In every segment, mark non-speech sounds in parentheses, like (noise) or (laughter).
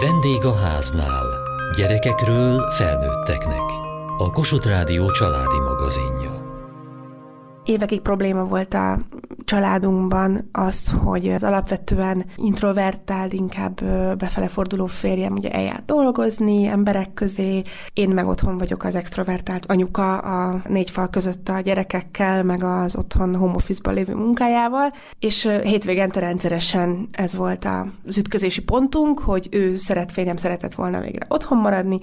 Vendég a háznál. Gyerekekről felnőtteknek. A Kossuth Rádió családi magazinja. Évekig probléma volt a családunkban az, hogy az alapvetően introvertált, inkább befele forduló férjem ugye eljár dolgozni emberek közé, én meg otthon vagyok az extrovertált anyuka a négy fal között a gyerekekkel, meg az otthon home office lévő munkájával, és hétvégente rendszeresen ez volt az ütközési pontunk, hogy ő szeret, férjem szeretett volna végre otthon maradni,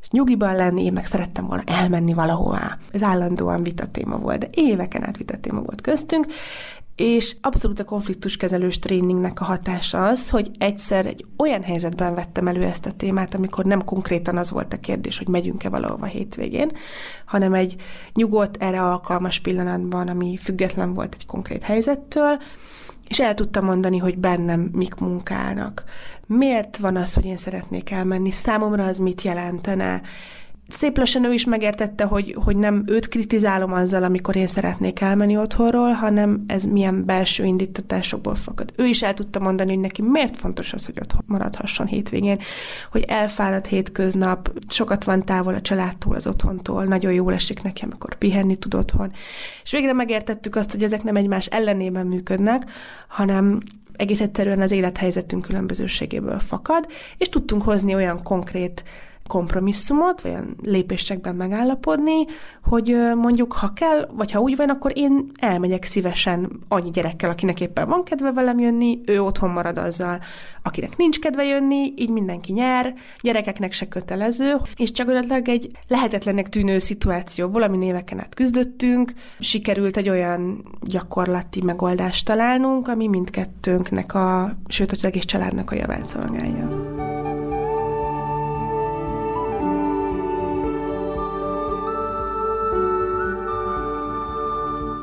és nyugiban lenni, én meg szerettem volna elmenni valahová. Ez állandóan vitatéma volt, de éveken át vitatéma volt köztünk, és abszolút a konfliktuskezelős tréningnek a hatása az, hogy egyszer egy olyan helyzetben vettem elő ezt a témát, amikor nem konkrétan az volt a kérdés, hogy megyünk-e valahova hétvégén, hanem egy nyugodt, erre alkalmas pillanatban, ami független volt egy konkrét helyzettől, és el tudtam mondani, hogy bennem mik munkálnak. Miért van az, hogy én szeretnék elmenni? Számomra az mit jelentene? Szép lassan ő is megértette, hogy, hogy nem őt kritizálom azzal, amikor én szeretnék elmenni otthonról, hanem ez milyen belső indítatásokból fakad. Ő is el tudta mondani, hogy neki miért fontos az, hogy otthon maradhasson hétvégén, hogy elfáradt hétköznap, sokat van távol a családtól, az otthontól, nagyon jól esik neki, amikor pihenni tud otthon. És végre megértettük azt, hogy ezek nem egymás ellenében működnek, hanem egész egyszerűen az élethelyzetünk különbözőségéből fakad, és tudtunk hozni olyan konkrét kompromisszumot, vagy olyan lépésekben megállapodni, hogy mondjuk, ha kell, vagy ha úgy van, akkor én elmegyek szívesen annyi gyerekkel, akinek éppen van kedve velem jönni, ő otthon marad azzal, akinek nincs kedve jönni, így mindenki nyer, gyerekeknek se kötelező, és gyakorlatilag egy lehetetlennek tűnő szituációból, ami éveken át küzdöttünk, sikerült egy olyan gyakorlati megoldást találnunk, ami mindkettőnknek a, sőt az egész családnak a javát szolgálja.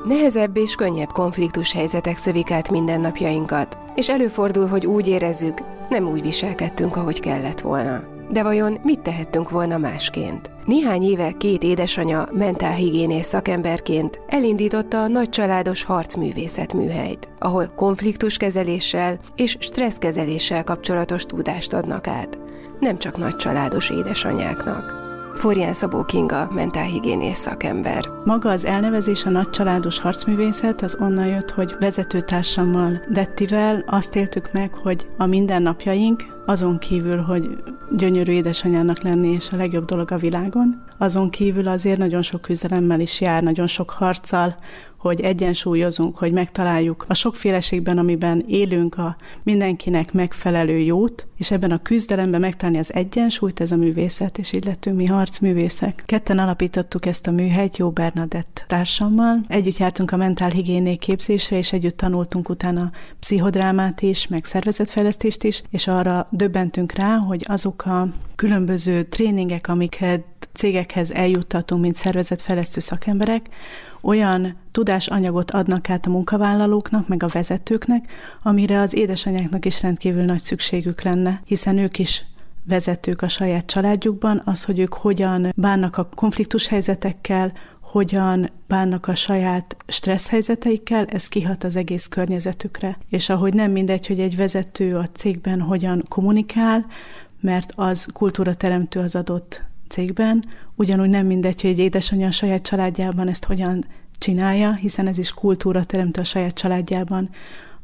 Nehezebb és könnyebb konfliktus helyzetek szövik át mindennapjainkat, és előfordul, hogy úgy érezzük, nem úgy viselkedtünk, ahogy kellett volna. De vajon mit tehettünk volna másként? Néhány éve két édesanya mentálhigiénész szakemberként elindította a nagycsaládos harcművészet műhelyt, ahol konfliktuskezeléssel és stresszkezeléssel kapcsolatos tudást adnak át, nem csak nagycsaládos édesanyáknak. Forján Szabó Kinga, mentálhigiénész szakember. Maga az elnevezés a nagycsaládos harcművészet az onnan jött, hogy vezetőtársammal Dettivel azt éltük meg, hogy a mindennapjaink azon kívül, hogy gyönyörű édesanyának lenni és a legjobb dolog a világon, azon kívül azért nagyon sok küzdelemmel is jár, nagyon sok harccal, hogy egyensúlyozunk, hogy megtaláljuk a sokféleségben, amiben élünk a mindenkinek megfelelő jót, és ebben a küzdelemben megtalálni az egyensúlyt, ez a művészet, és így lettünk mi harcművészek. Ketten alapítottuk ezt a műhelyt Jó Bernadett társammal. Együtt jártunk a mentálhigiénék képzésre, és együtt tanultunk utána pszichodrámát is, meg szervezetfejlesztést is, és arra döbbentünk rá, hogy azok a különböző tréningek, amiket cégekhez eljuttatunk, mint szervezetfejlesztő szakemberek, olyan tudásanyagot adnak át a munkavállalóknak, meg a vezetőknek, amire az édesanyáknak is rendkívül nagy szükségük lenne, hiszen ők is vezetők a saját családjukban, az, hogy ők hogyan bánnak a konfliktus helyzetekkel, hogyan bánnak a saját stressz helyzeteikkel, ez kihat az egész környezetükre. És ahogy nem mindegy, hogy egy vezető a cégben hogyan kommunikál, mert az kultúra teremtő az adott cégben, ugyanúgy nem mindegy, hogy egy édesanyja a saját családjában ezt hogyan csinálja, hiszen ez is kultúra teremtő a saját családjában.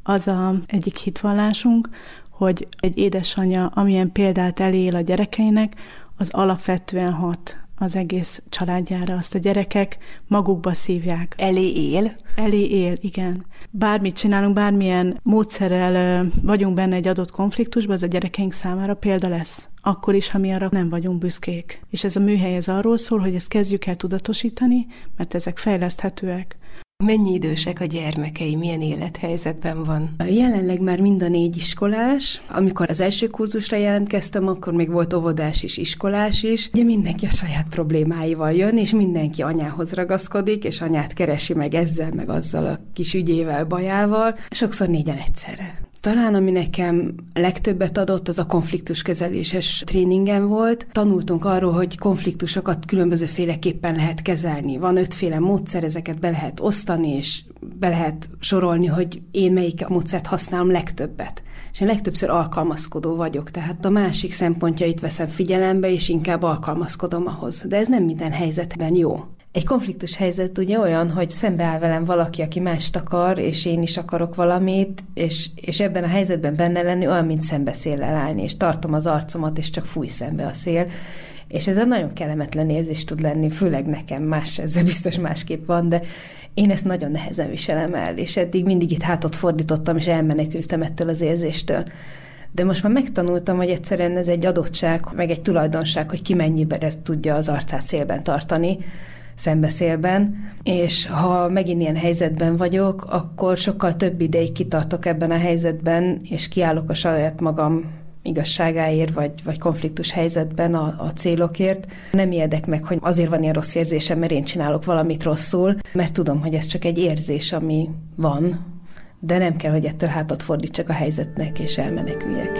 Az a egyik hitvallásunk, hogy egy édesanyja, amilyen példát elél a gyerekeinek, az alapvetően hat az egész családjára. Azt a gyerekek magukba szívják. Elé él? Elé él, igen. Bármit csinálunk, bármilyen módszerrel vagyunk benne egy adott konfliktusban, az a gyerekeink számára példa lesz. Akkor is, ha mi arra nem vagyunk büszkék. És ez a műhely ez arról szól, hogy ezt kezdjük el tudatosítani, mert ezek fejleszthetőek. Mennyi idősek a gyermekei, milyen élethelyzetben van? Jelenleg már mind a négy iskolás. Amikor az első kurzusra jelentkeztem, akkor még volt óvodás és iskolás is. Ugye mindenki a saját problémáival jön, és mindenki anyához ragaszkodik, és anyát keresi meg ezzel, meg azzal a kis ügyével, bajával. Sokszor négyen egyszerre. Talán ami nekem legtöbbet adott, az a konfliktuskezeléses tréningen volt. Tanultunk arról, hogy konfliktusokat különböző féleképpen lehet kezelni. Van ötféle módszer, ezeket be lehet osztani, és be lehet sorolni, hogy én melyik módszert használom legtöbbet. És én legtöbbször alkalmazkodó vagyok, tehát a másik szempontjait veszem figyelembe, és inkább alkalmazkodom ahhoz. De ez nem minden helyzetben jó. Egy konfliktus helyzet ugye olyan, hogy szembeáll velem valaki, aki mást akar, és én is akarok valamit, és, és ebben a helyzetben benne lenni olyan, mint szembeszéllel állni, és tartom az arcomat, és csak fúj szembe a szél. És ez egy nagyon kellemetlen érzés tud lenni, főleg nekem más, ez biztos másképp van, de én ezt nagyon nehezen viselem el, és eddig mindig itt hátat fordítottam, és elmenekültem ettől az érzéstől. De most már megtanultam, hogy egyszerűen ez egy adottság, meg egy tulajdonság, hogy ki mennyibe tudja az arcát szélben tartani, szembeszélben, és ha megint ilyen helyzetben vagyok, akkor sokkal több ideig kitartok ebben a helyzetben, és kiállok a saját magam igazságáért, vagy, vagy konfliktus helyzetben a, a célokért. Nem ijedek meg, hogy azért van ilyen rossz érzésem, mert én csinálok valamit rosszul, mert tudom, hogy ez csak egy érzés, ami van, de nem kell, hogy ettől hátat fordítsak a helyzetnek, és elmeneküljek.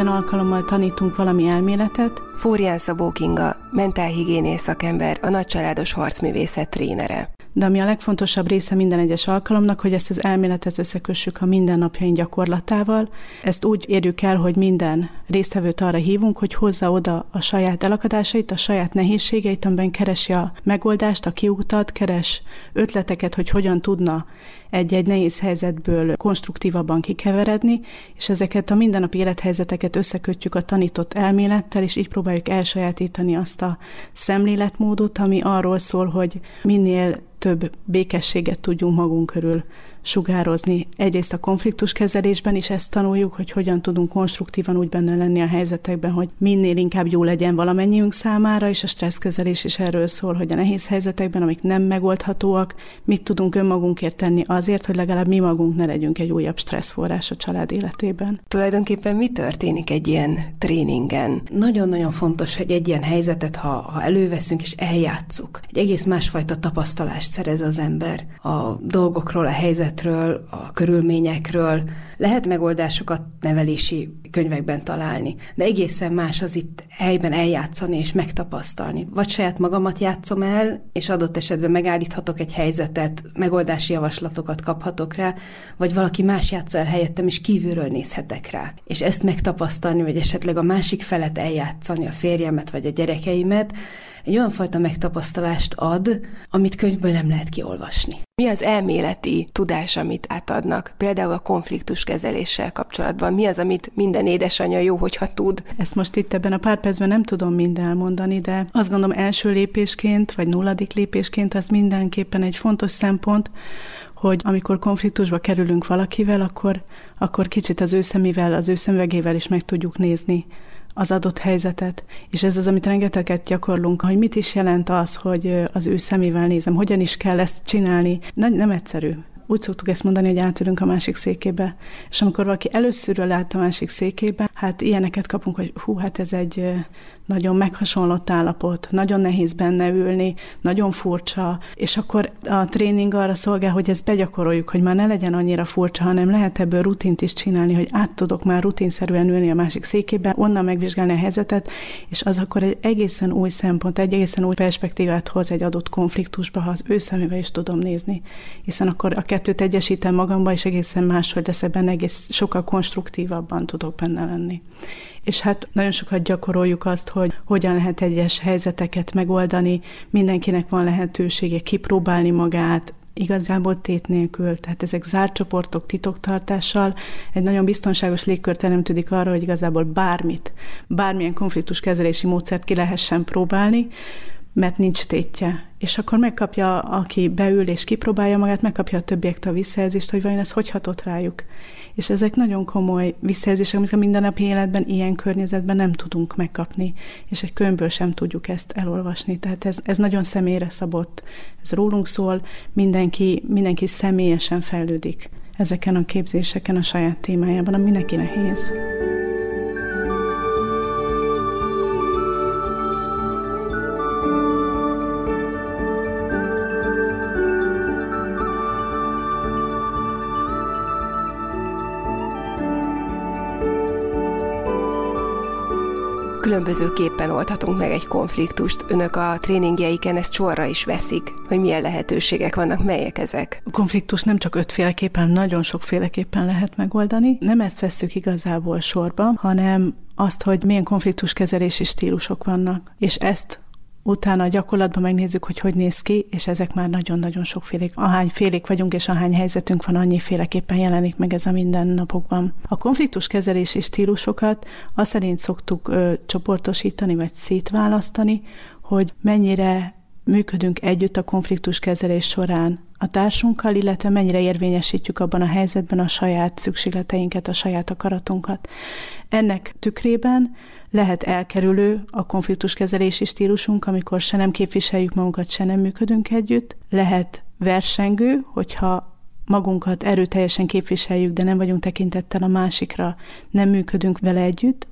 Minden alkalommal tanítunk valami elméletet. Fórián Szabó Kinga, mentálhigiénész szakember, a nagycsaládos harcművészet trénere. De ami a legfontosabb része minden egyes alkalomnak, hogy ezt az elméletet összekössük a mindennapjaink gyakorlatával. Ezt úgy érjük el, hogy minden résztvevőt arra hívunk, hogy hozza oda a saját elakadásait, a saját nehézségeit, amiben keresi a megoldást, a kiutat, keres ötleteket, hogy hogyan tudna egy-egy nehéz helyzetből konstruktívabban kikeveredni, és ezeket a mindennapi élethelyzeteket összekötjük a tanított elmélettel, és így próbáljuk elsajátítani azt a szemléletmódot, ami arról szól, hogy minél több békességet tudjunk magunk körül sugározni. Egyrészt a konfliktus kezelésben is ezt tanuljuk, hogy hogyan tudunk konstruktívan úgy benne lenni a helyzetekben, hogy minél inkább jó legyen valamennyiünk számára, és a stresszkezelés is erről szól, hogy a nehéz helyzetekben, amik nem megoldhatóak, mit tudunk önmagunkért tenni azért, hogy legalább mi magunk ne legyünk egy újabb stresszforrás a család életében. Tulajdonképpen mi történik egy ilyen tréningen? Nagyon-nagyon fontos, hogy egy ilyen helyzetet, ha, ha előveszünk és eljátszuk, egy egész másfajta tapasztalást szerez az ember a dolgokról, a helyzet helyzetről, a körülményekről. Lehet megoldásokat nevelési könyvekben találni, de egészen más az itt helyben eljátszani és megtapasztalni. Vagy saját magamat játszom el, és adott esetben megállíthatok egy helyzetet, megoldási javaslatokat kaphatok rá, vagy valaki más játsza el helyettem, és kívülről nézhetek rá. És ezt megtapasztalni, vagy esetleg a másik felet eljátszani, a férjemet vagy a gyerekeimet, egy olyan fajta megtapasztalást ad, amit könyvből nem lehet kiolvasni. Mi az elméleti tudás, amit átadnak? Például a konfliktus kezeléssel kapcsolatban. Mi az, amit minden édesanyja jó, hogyha tud? Ezt most itt ebben a pár percben nem tudom mind elmondani, de azt gondolom első lépésként, vagy nulladik lépésként az mindenképpen egy fontos szempont, hogy amikor konfliktusba kerülünk valakivel, akkor, akkor kicsit az ő szemével, az ő szemvegével is meg tudjuk nézni az adott helyzetet. És ez az, amit rengeteget gyakorlunk, hogy mit is jelent az, hogy az ő szemével nézem, hogyan is kell ezt csinálni. Nem, nem egyszerű. Úgy szoktuk ezt mondani, hogy átülünk a másik székébe. És amikor valaki előszörről lát a másik székébe, hát ilyeneket kapunk, hogy hú, hát ez egy nagyon meghasonlott állapot, nagyon nehéz benne ülni, nagyon furcsa, és akkor a tréning arra szolgál, hogy ezt begyakoroljuk, hogy már ne legyen annyira furcsa, hanem lehet ebből rutint is csinálni, hogy át tudok már rutinszerűen ülni a másik székébe, onnan megvizsgálni a helyzetet, és az akkor egy egészen új szempont, egy egészen új perspektívát hoz egy adott konfliktusba, ha az ő szemébe is tudom nézni. Hiszen akkor a kettőt egyesítem magamba, és egészen máshogy lesz ebben egész sokkal konstruktívabban tudok benne lenni és hát nagyon sokat gyakoroljuk azt, hogy hogyan lehet egyes helyzeteket megoldani, mindenkinek van lehetősége kipróbálni magát, igazából tét nélkül. Tehát ezek zárt csoportok titoktartással. Egy nagyon biztonságos légkör teremtődik arra, hogy igazából bármit, bármilyen konfliktus kezelési módszert ki lehessen próbálni, mert nincs tétje. És akkor megkapja, aki beül és kipróbálja magát, megkapja a többiektől a visszajelzést, hogy vajon ez hogy hatott rájuk. És ezek nagyon komoly visszajelzések, amik a mindennapi életben, ilyen környezetben nem tudunk megkapni, és egy könyvből sem tudjuk ezt elolvasni. Tehát ez, ez nagyon személyre szabott. Ez rólunk szól, mindenki, mindenki személyesen fejlődik ezeken a képzéseken a saját témájában, ami neki nehéz. Különbözőképpen oldhatunk meg egy konfliktust. Önök a tréningjeiken ezt sorra is veszik, hogy milyen lehetőségek vannak, melyek ezek? A konfliktus nem csak ötféleképpen, nagyon sokféleképpen lehet megoldani. Nem ezt vesszük igazából sorba, hanem azt, hogy milyen konfliktuskezelési stílusok vannak. És ezt utána a gyakorlatban megnézzük, hogy hogy néz ki, és ezek már nagyon-nagyon sokfélék. Ahány félék vagyunk, és ahány helyzetünk van, annyi féleképpen jelenik meg ez a mindennapokban. A konfliktuskezelési stílusokat azt szerint szoktuk ö, csoportosítani, vagy szétválasztani, hogy mennyire működünk együtt a konfliktuskezelés során a társunkkal, illetve mennyire érvényesítjük abban a helyzetben a saját szükségleteinket, a saját akaratunkat. Ennek tükrében lehet elkerülő a konfliktuskezelési stílusunk, amikor se nem képviseljük magunkat, se nem működünk együtt. Lehet versengő, hogyha magunkat erőteljesen képviseljük, de nem vagyunk tekintettel a másikra, nem működünk vele együtt.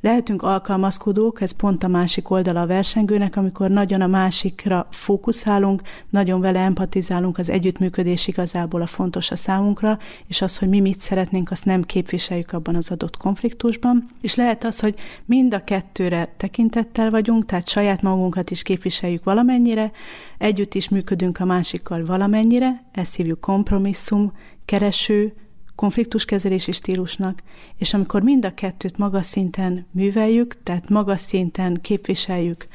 Lehetünk alkalmazkodók, ez pont a másik oldala a versengőnek, amikor nagyon a másikra fókuszálunk, nagyon vele empatizálunk, az együttműködés igazából a fontos a számunkra, és az, hogy mi mit szeretnénk, azt nem képviseljük abban az adott konfliktusban. És lehet az, hogy mind a kettőre tekintettel vagyunk, tehát saját magunkat is képviseljük valamennyire, együtt is működünk a másikkal valamennyire, ezt hívjuk kompromisszum, kereső, konfliktuskezelési stílusnak, és amikor mind a kettőt magas szinten műveljük, tehát magas szinten képviseljük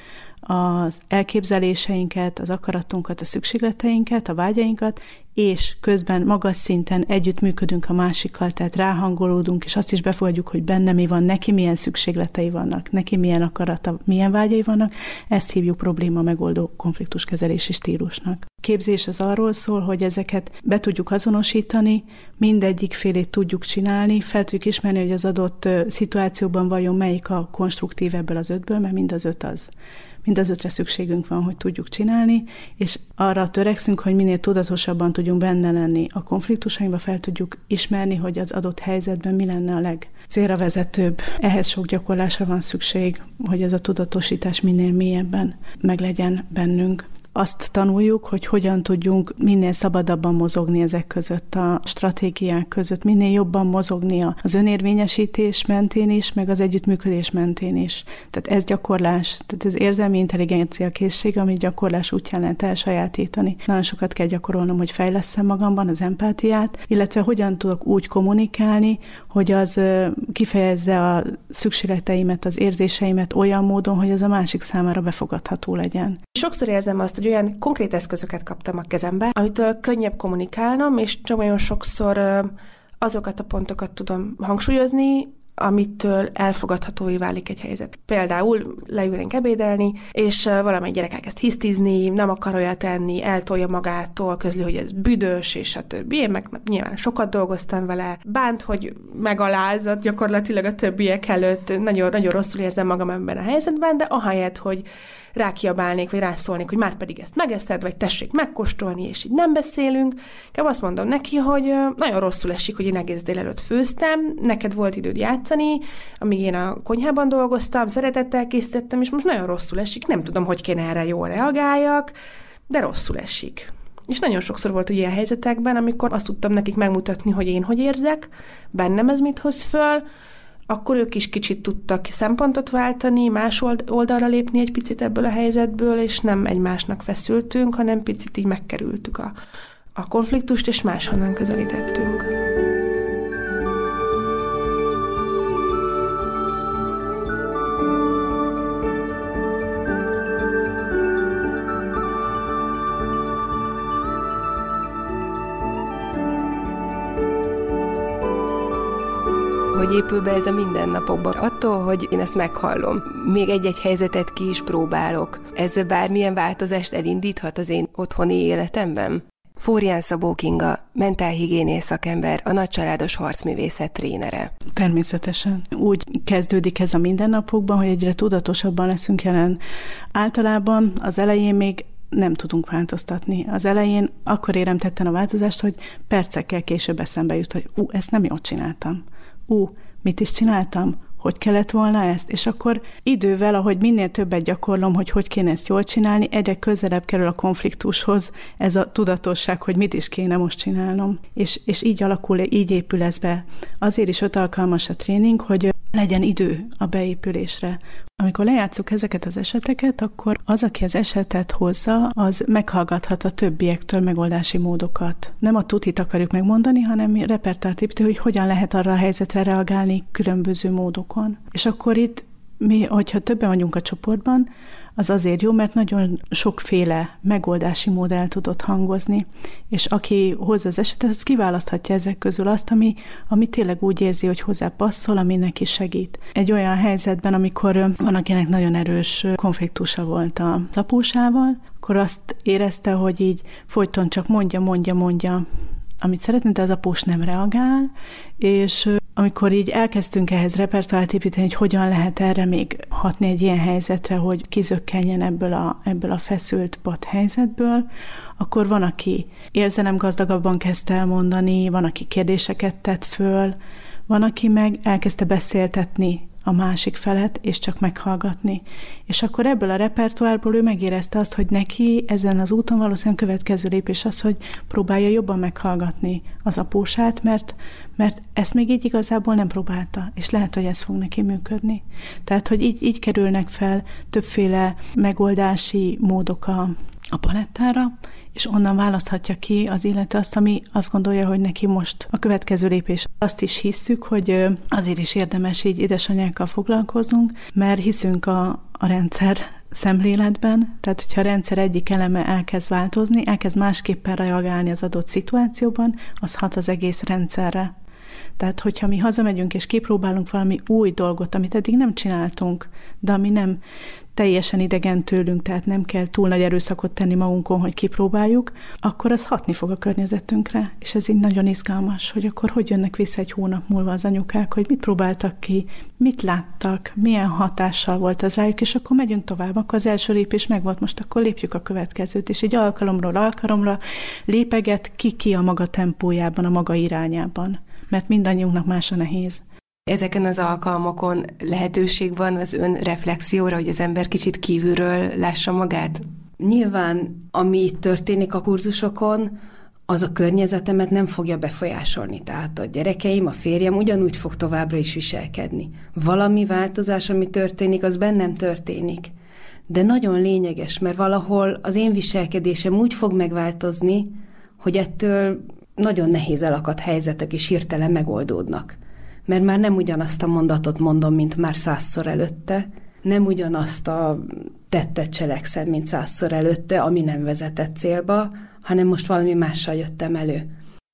az elképzeléseinket, az akaratunkat, a szükségleteinket, a vágyainkat, és közben magas szinten együtt működünk a másikkal, tehát ráhangolódunk, és azt is befogadjuk, hogy benne mi van, neki milyen szükségletei vannak, neki milyen akarata, milyen vágyai vannak, ezt hívjuk probléma megoldó konfliktuskezelési stílusnak. Képzés az arról szól, hogy ezeket be tudjuk azonosítani, mindegyik félét tudjuk csinálni, fel tudjuk ismerni, hogy az adott szituációban vajon melyik a konstruktív ebből az ötből, mert mind az öt az mind az ötre szükségünk van, hogy tudjuk csinálni, és arra törekszünk, hogy minél tudatosabban tudjunk benne lenni a konfliktusainkba, fel tudjuk ismerni, hogy az adott helyzetben mi lenne a leg vezetőbb. Ehhez sok gyakorlásra van szükség, hogy ez a tudatosítás minél mélyebben meglegyen bennünk azt tanuljuk, hogy hogyan tudjunk minél szabadabban mozogni ezek között, a stratégiák között, minél jobban mozogni az önérvényesítés mentén is, meg az együttműködés mentén is. Tehát ez gyakorlás, tehát ez érzelmi intelligencia készség, amit gyakorlás útján lehet elsajátítani. Nagyon sokat kell gyakorolnom, hogy fejleszem magamban az empátiát, illetve hogyan tudok úgy kommunikálni, hogy az kifejezze a szükségleteimet, az érzéseimet olyan módon, hogy az a másik számára befogadható legyen. Sokszor érzem azt, hogy olyan konkrét eszközöket kaptam a kezembe, amitől könnyebb kommunikálnom, és nagyon sokszor azokat a pontokat tudom hangsúlyozni, amitől elfogadhatói válik egy helyzet. Például leülnénk ebédelni, és valamely gyerek elkezd hisztizni, nem akar olyat tenni, eltolja magától, közli, hogy ez büdös, és a többi. Én meg nyilván sokat dolgoztam vele, bánt, hogy megalázott gyakorlatilag a többiek előtt, nagyon, nagyon rosszul érzem magam ebben a helyzetben, de ahelyett, hogy rákiabálnék, vagy rászólnék, hogy már pedig ezt megeszed, vagy tessék megkóstolni, és így nem beszélünk. Inkább azt mondom neki, hogy nagyon rosszul esik, hogy én egész délelőtt főztem, neked volt időd játszani, amíg én a konyhában dolgoztam, szeretettel készítettem, és most nagyon rosszul esik, nem tudom, hogy kéne erre jól reagáljak, de rosszul esik. És nagyon sokszor volt ilyen helyzetekben, amikor azt tudtam nekik megmutatni, hogy én hogy érzek, bennem ez mit hoz föl, akkor ők is kicsit tudtak szempontot váltani, más oldalra lépni egy picit ebből a helyzetből, és nem egymásnak feszültünk, hanem picit így megkerültük a, a konfliktust, és máshonnan közelítettünk. Hogy épül be ez a mindennapokban. Attól, hogy én ezt meghallom, még egy-egy helyzetet ki is próbálok. Ez bármilyen változást elindíthat az én otthoni életemben? Fórián Szabó Kinga, mentálhigiénész szakember, a nagycsaládos harcművészet trénere. Természetesen. Úgy kezdődik ez a mindennapokban, hogy egyre tudatosabban leszünk jelen. Általában az elején még nem tudunk változtatni. Az elején akkor érem tetten a változást, hogy percekkel később eszembe jut, hogy ú, ezt nem jól csináltam ú, mit is csináltam, hogy kellett volna ezt, és akkor idővel, ahogy minél többet gyakorlom, hogy hogy kéne ezt jól csinálni, egyre közelebb kerül a konfliktushoz ez a tudatosság, hogy mit is kéne most csinálnom. És, és így alakul, így épül ez be. Azért is ott alkalmas a tréning, hogy legyen idő a beépülésre. Amikor lejátszuk ezeket az eseteket, akkor az, aki az esetet hozza, az meghallgathat a többiektől megoldási módokat. Nem a tutit akarjuk megmondani, hanem repertoártiptől, hogy hogyan lehet arra a helyzetre reagálni különböző módokon. És akkor itt mi, hogyha többen vagyunk a csoportban, az azért jó, mert nagyon sokféle megoldási mód el tudott hangozni, és aki hozza az esetet, az kiválaszthatja ezek közül azt, ami, ami tényleg úgy érzi, hogy hozzá passzol, ami neki segít. Egy olyan helyzetben, amikor van, akinek nagyon erős konfliktusa volt a apósával, akkor azt érezte, hogy így folyton csak mondja, mondja, mondja, amit szeretne, de az após nem reagál, és amikor így elkezdtünk ehhez repertoárt építeni, hogy hogyan lehet erre még hatni egy ilyen helyzetre, hogy kizökkenjen ebből a, ebből a feszült pat helyzetből, akkor van, aki érzelem gazdagabban kezdte elmondani, van, aki kérdéseket tett föl, van, aki meg elkezdte beszéltetni a másik felet, és csak meghallgatni. És akkor ebből a repertoárból ő megérezte azt, hogy neki ezen az úton valószínűleg következő lépés az, hogy próbálja jobban meghallgatni az apósát, mert, mert ezt még így igazából nem próbálta, és lehet, hogy ez fog neki működni. Tehát, hogy így, így kerülnek fel többféle megoldási módok a, a palettára, és onnan választhatja ki az illető azt, ami azt gondolja, hogy neki most a következő lépés. Azt is hisszük, hogy azért is érdemes így édesanyákkal foglalkoznunk, mert hiszünk a, a rendszer szemléletben, tehát hogyha a rendszer egyik eleme elkezd változni, elkezd másképpen reagálni az adott szituációban, az hat az egész rendszerre. Tehát, hogyha mi hazamegyünk és kipróbálunk valami új dolgot, amit eddig nem csináltunk, de ami nem teljesen idegen tőlünk, tehát nem kell túl nagy erőszakot tenni magunkon, hogy kipróbáljuk, akkor az hatni fog a környezetünkre. És ez így nagyon izgalmas, hogy akkor hogy jönnek vissza egy hónap múlva az anyukák, hogy mit próbáltak ki, mit láttak, milyen hatással volt az rájuk, és akkor megyünk tovább. Akkor az első lépés megvolt, most akkor lépjük a következőt, és így alkalomról alkalomra lépeget ki-ki a maga tempójában, a maga irányában. Mert mindannyiunknak más a nehéz. Ezeken az alkalmakon lehetőség van az ön reflexióra, hogy az ember kicsit kívülről lássa magát? Nyilván, ami itt történik a kurzusokon, az a környezetemet nem fogja befolyásolni. Tehát a gyerekeim, a férjem ugyanúgy fog továbbra is viselkedni. Valami változás, ami történik, az bennem történik. De nagyon lényeges, mert valahol az én viselkedésem úgy fog megváltozni, hogy ettől nagyon nehéz elakadt helyzetek is hirtelen megoldódnak mert már nem ugyanazt a mondatot mondom, mint már százszor előtte, nem ugyanazt a tettet cselekszem, mint százszor előtte, ami nem vezetett célba, hanem most valami mással jöttem elő.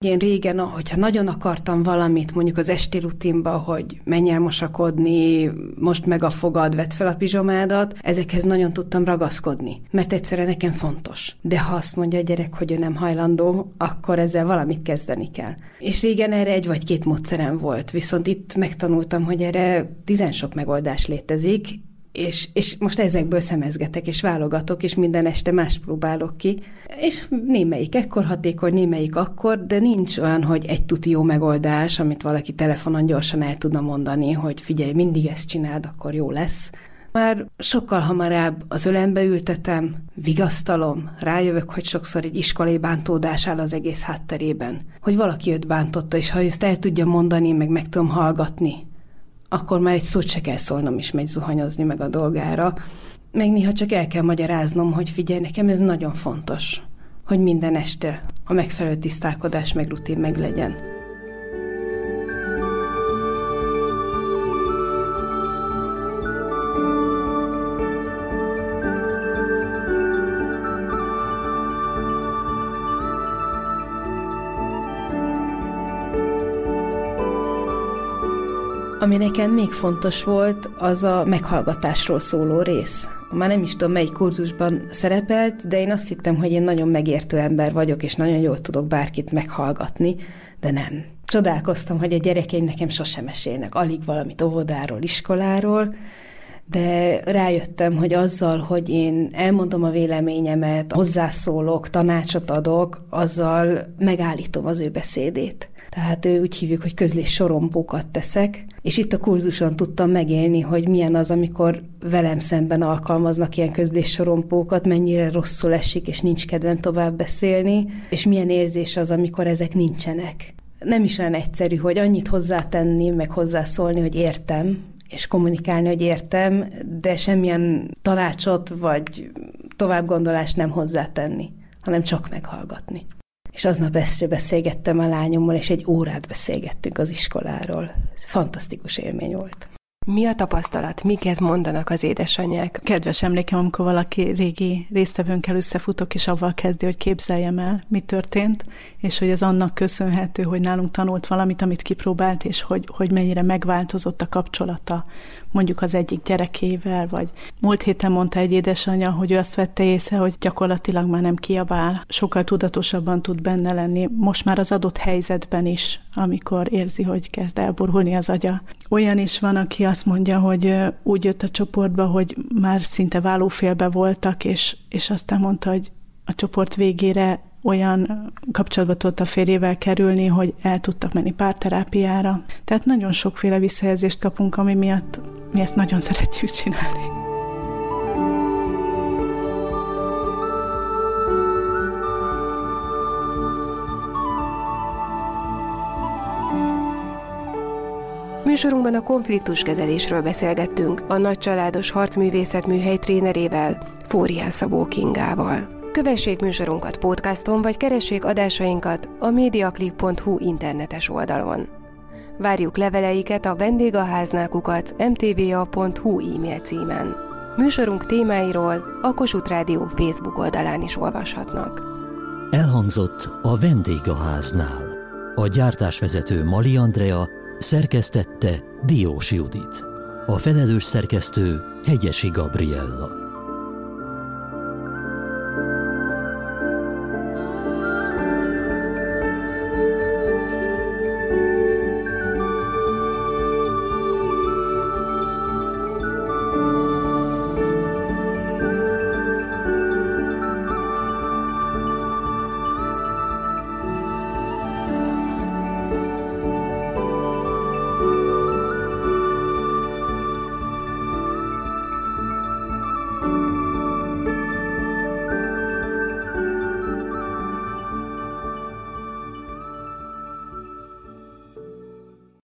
Én régen, hogyha nagyon akartam valamit, mondjuk az esti rutinba, hogy menj el mosakodni, most meg a fogad, vedd fel a pizsomádat, ezekhez nagyon tudtam ragaszkodni, mert egyszerűen nekem fontos. De ha azt mondja a gyerek, hogy ő nem hajlandó, akkor ezzel valamit kezdeni kell. És régen erre egy vagy két módszerem volt, viszont itt megtanultam, hogy erre tizen sok megoldás létezik, és, és most ezekből szemezgetek, és válogatok, és minden este más próbálok ki, és némelyik ekkor hatékony, némelyik akkor, de nincs olyan, hogy egy tuti jó megoldás, amit valaki telefonon gyorsan el tudna mondani, hogy figyelj, mindig ezt csináld, akkor jó lesz. Már sokkal hamarabb az ölembe ültetem, vigasztalom, rájövök, hogy sokszor egy iskolai bántódás áll az egész hátterében. Hogy valaki őt bántotta, és ha ezt el tudja mondani, meg meg tudom hallgatni, akkor már egy szót se kell szólnom, is megy zuhanyozni meg a dolgára. Meg néha csak el kell magyaráznom, hogy figyelj, nekem ez nagyon fontos, hogy minden este a megfelelő tisztálkodás meg rutin meg legyen. Ami nekem még fontos volt, az a meghallgatásról szóló rész. Már nem is tudom, melyik kurzusban szerepelt, de én azt hittem, hogy én nagyon megértő ember vagyok, és nagyon jól tudok bárkit meghallgatni, de nem. Csodálkoztam, hogy a gyerekeim nekem sosem mesélnek, alig valamit óvodáról, iskoláról, de rájöttem, hogy azzal, hogy én elmondom a véleményemet, hozzászólok, tanácsot adok, azzal megállítom az ő beszédét. Tehát úgy hívjuk, hogy közlés sorompókat teszek, és itt a kurzuson tudtam megélni, hogy milyen az, amikor velem szemben alkalmaznak ilyen közlés sorompókat, mennyire rosszul esik, és nincs kedvem tovább beszélni, és milyen érzés az, amikor ezek nincsenek. nem is olyan egyszerű, hogy annyit hozzátenni, meg hozzászólni, hogy értem, és kommunikálni, hogy értem, de semmilyen tanácsot vagy továbbgondolást nem hozzátenni, hanem csak meghallgatni. És aznap este beszélgettem a lányommal, és egy órát beszélgettünk az iskoláról. Fantasztikus élmény volt. Mi a tapasztalat? Miket mondanak az édesanyák? Kedves emlékem, amikor valaki régi résztvevőnkkel összefutok, és avval kezdi, hogy képzeljem el, mi történt, és hogy ez annak köszönhető, hogy nálunk tanult valamit, amit kipróbált, és hogy, hogy mennyire megváltozott a kapcsolata mondjuk az egyik gyerekével, vagy múlt héten mondta egy édesanyja, hogy ő azt vette észre, hogy gyakorlatilag már nem kiabál, sokkal tudatosabban tud benne lenni, most már az adott helyzetben is, amikor érzi, hogy kezd elburulni az agya. Olyan is van, aki azt mondja, hogy úgy jött a csoportba, hogy már szinte válófélbe voltak, és, és aztán mondta, hogy a csoport végére olyan kapcsolatba tudott a férjével kerülni, hogy el tudtak menni párterápiára. Tehát nagyon sokféle visszajelzést kapunk, ami miatt mi ezt nagyon (laughs) szeretjük csinálni. Műsorunkban a konfliktuskezelésről beszélgettünk a nagycsaládos harcművészet műhely trénerével, Fórián Szabó Kingával. Kövessék műsorunkat podcaston, vagy keressék adásainkat a mediaclip.hu internetes oldalon. Várjuk leveleiket a vendégaháznákukat mtva.hu e-mail címen. Műsorunk témáiról a Kossuth Rádió Facebook oldalán is olvashatnak. Elhangzott a vendégháznál. A gyártásvezető Mali Andrea szerkesztette Diós Judit. A felelős szerkesztő Hegyesi Gabriella.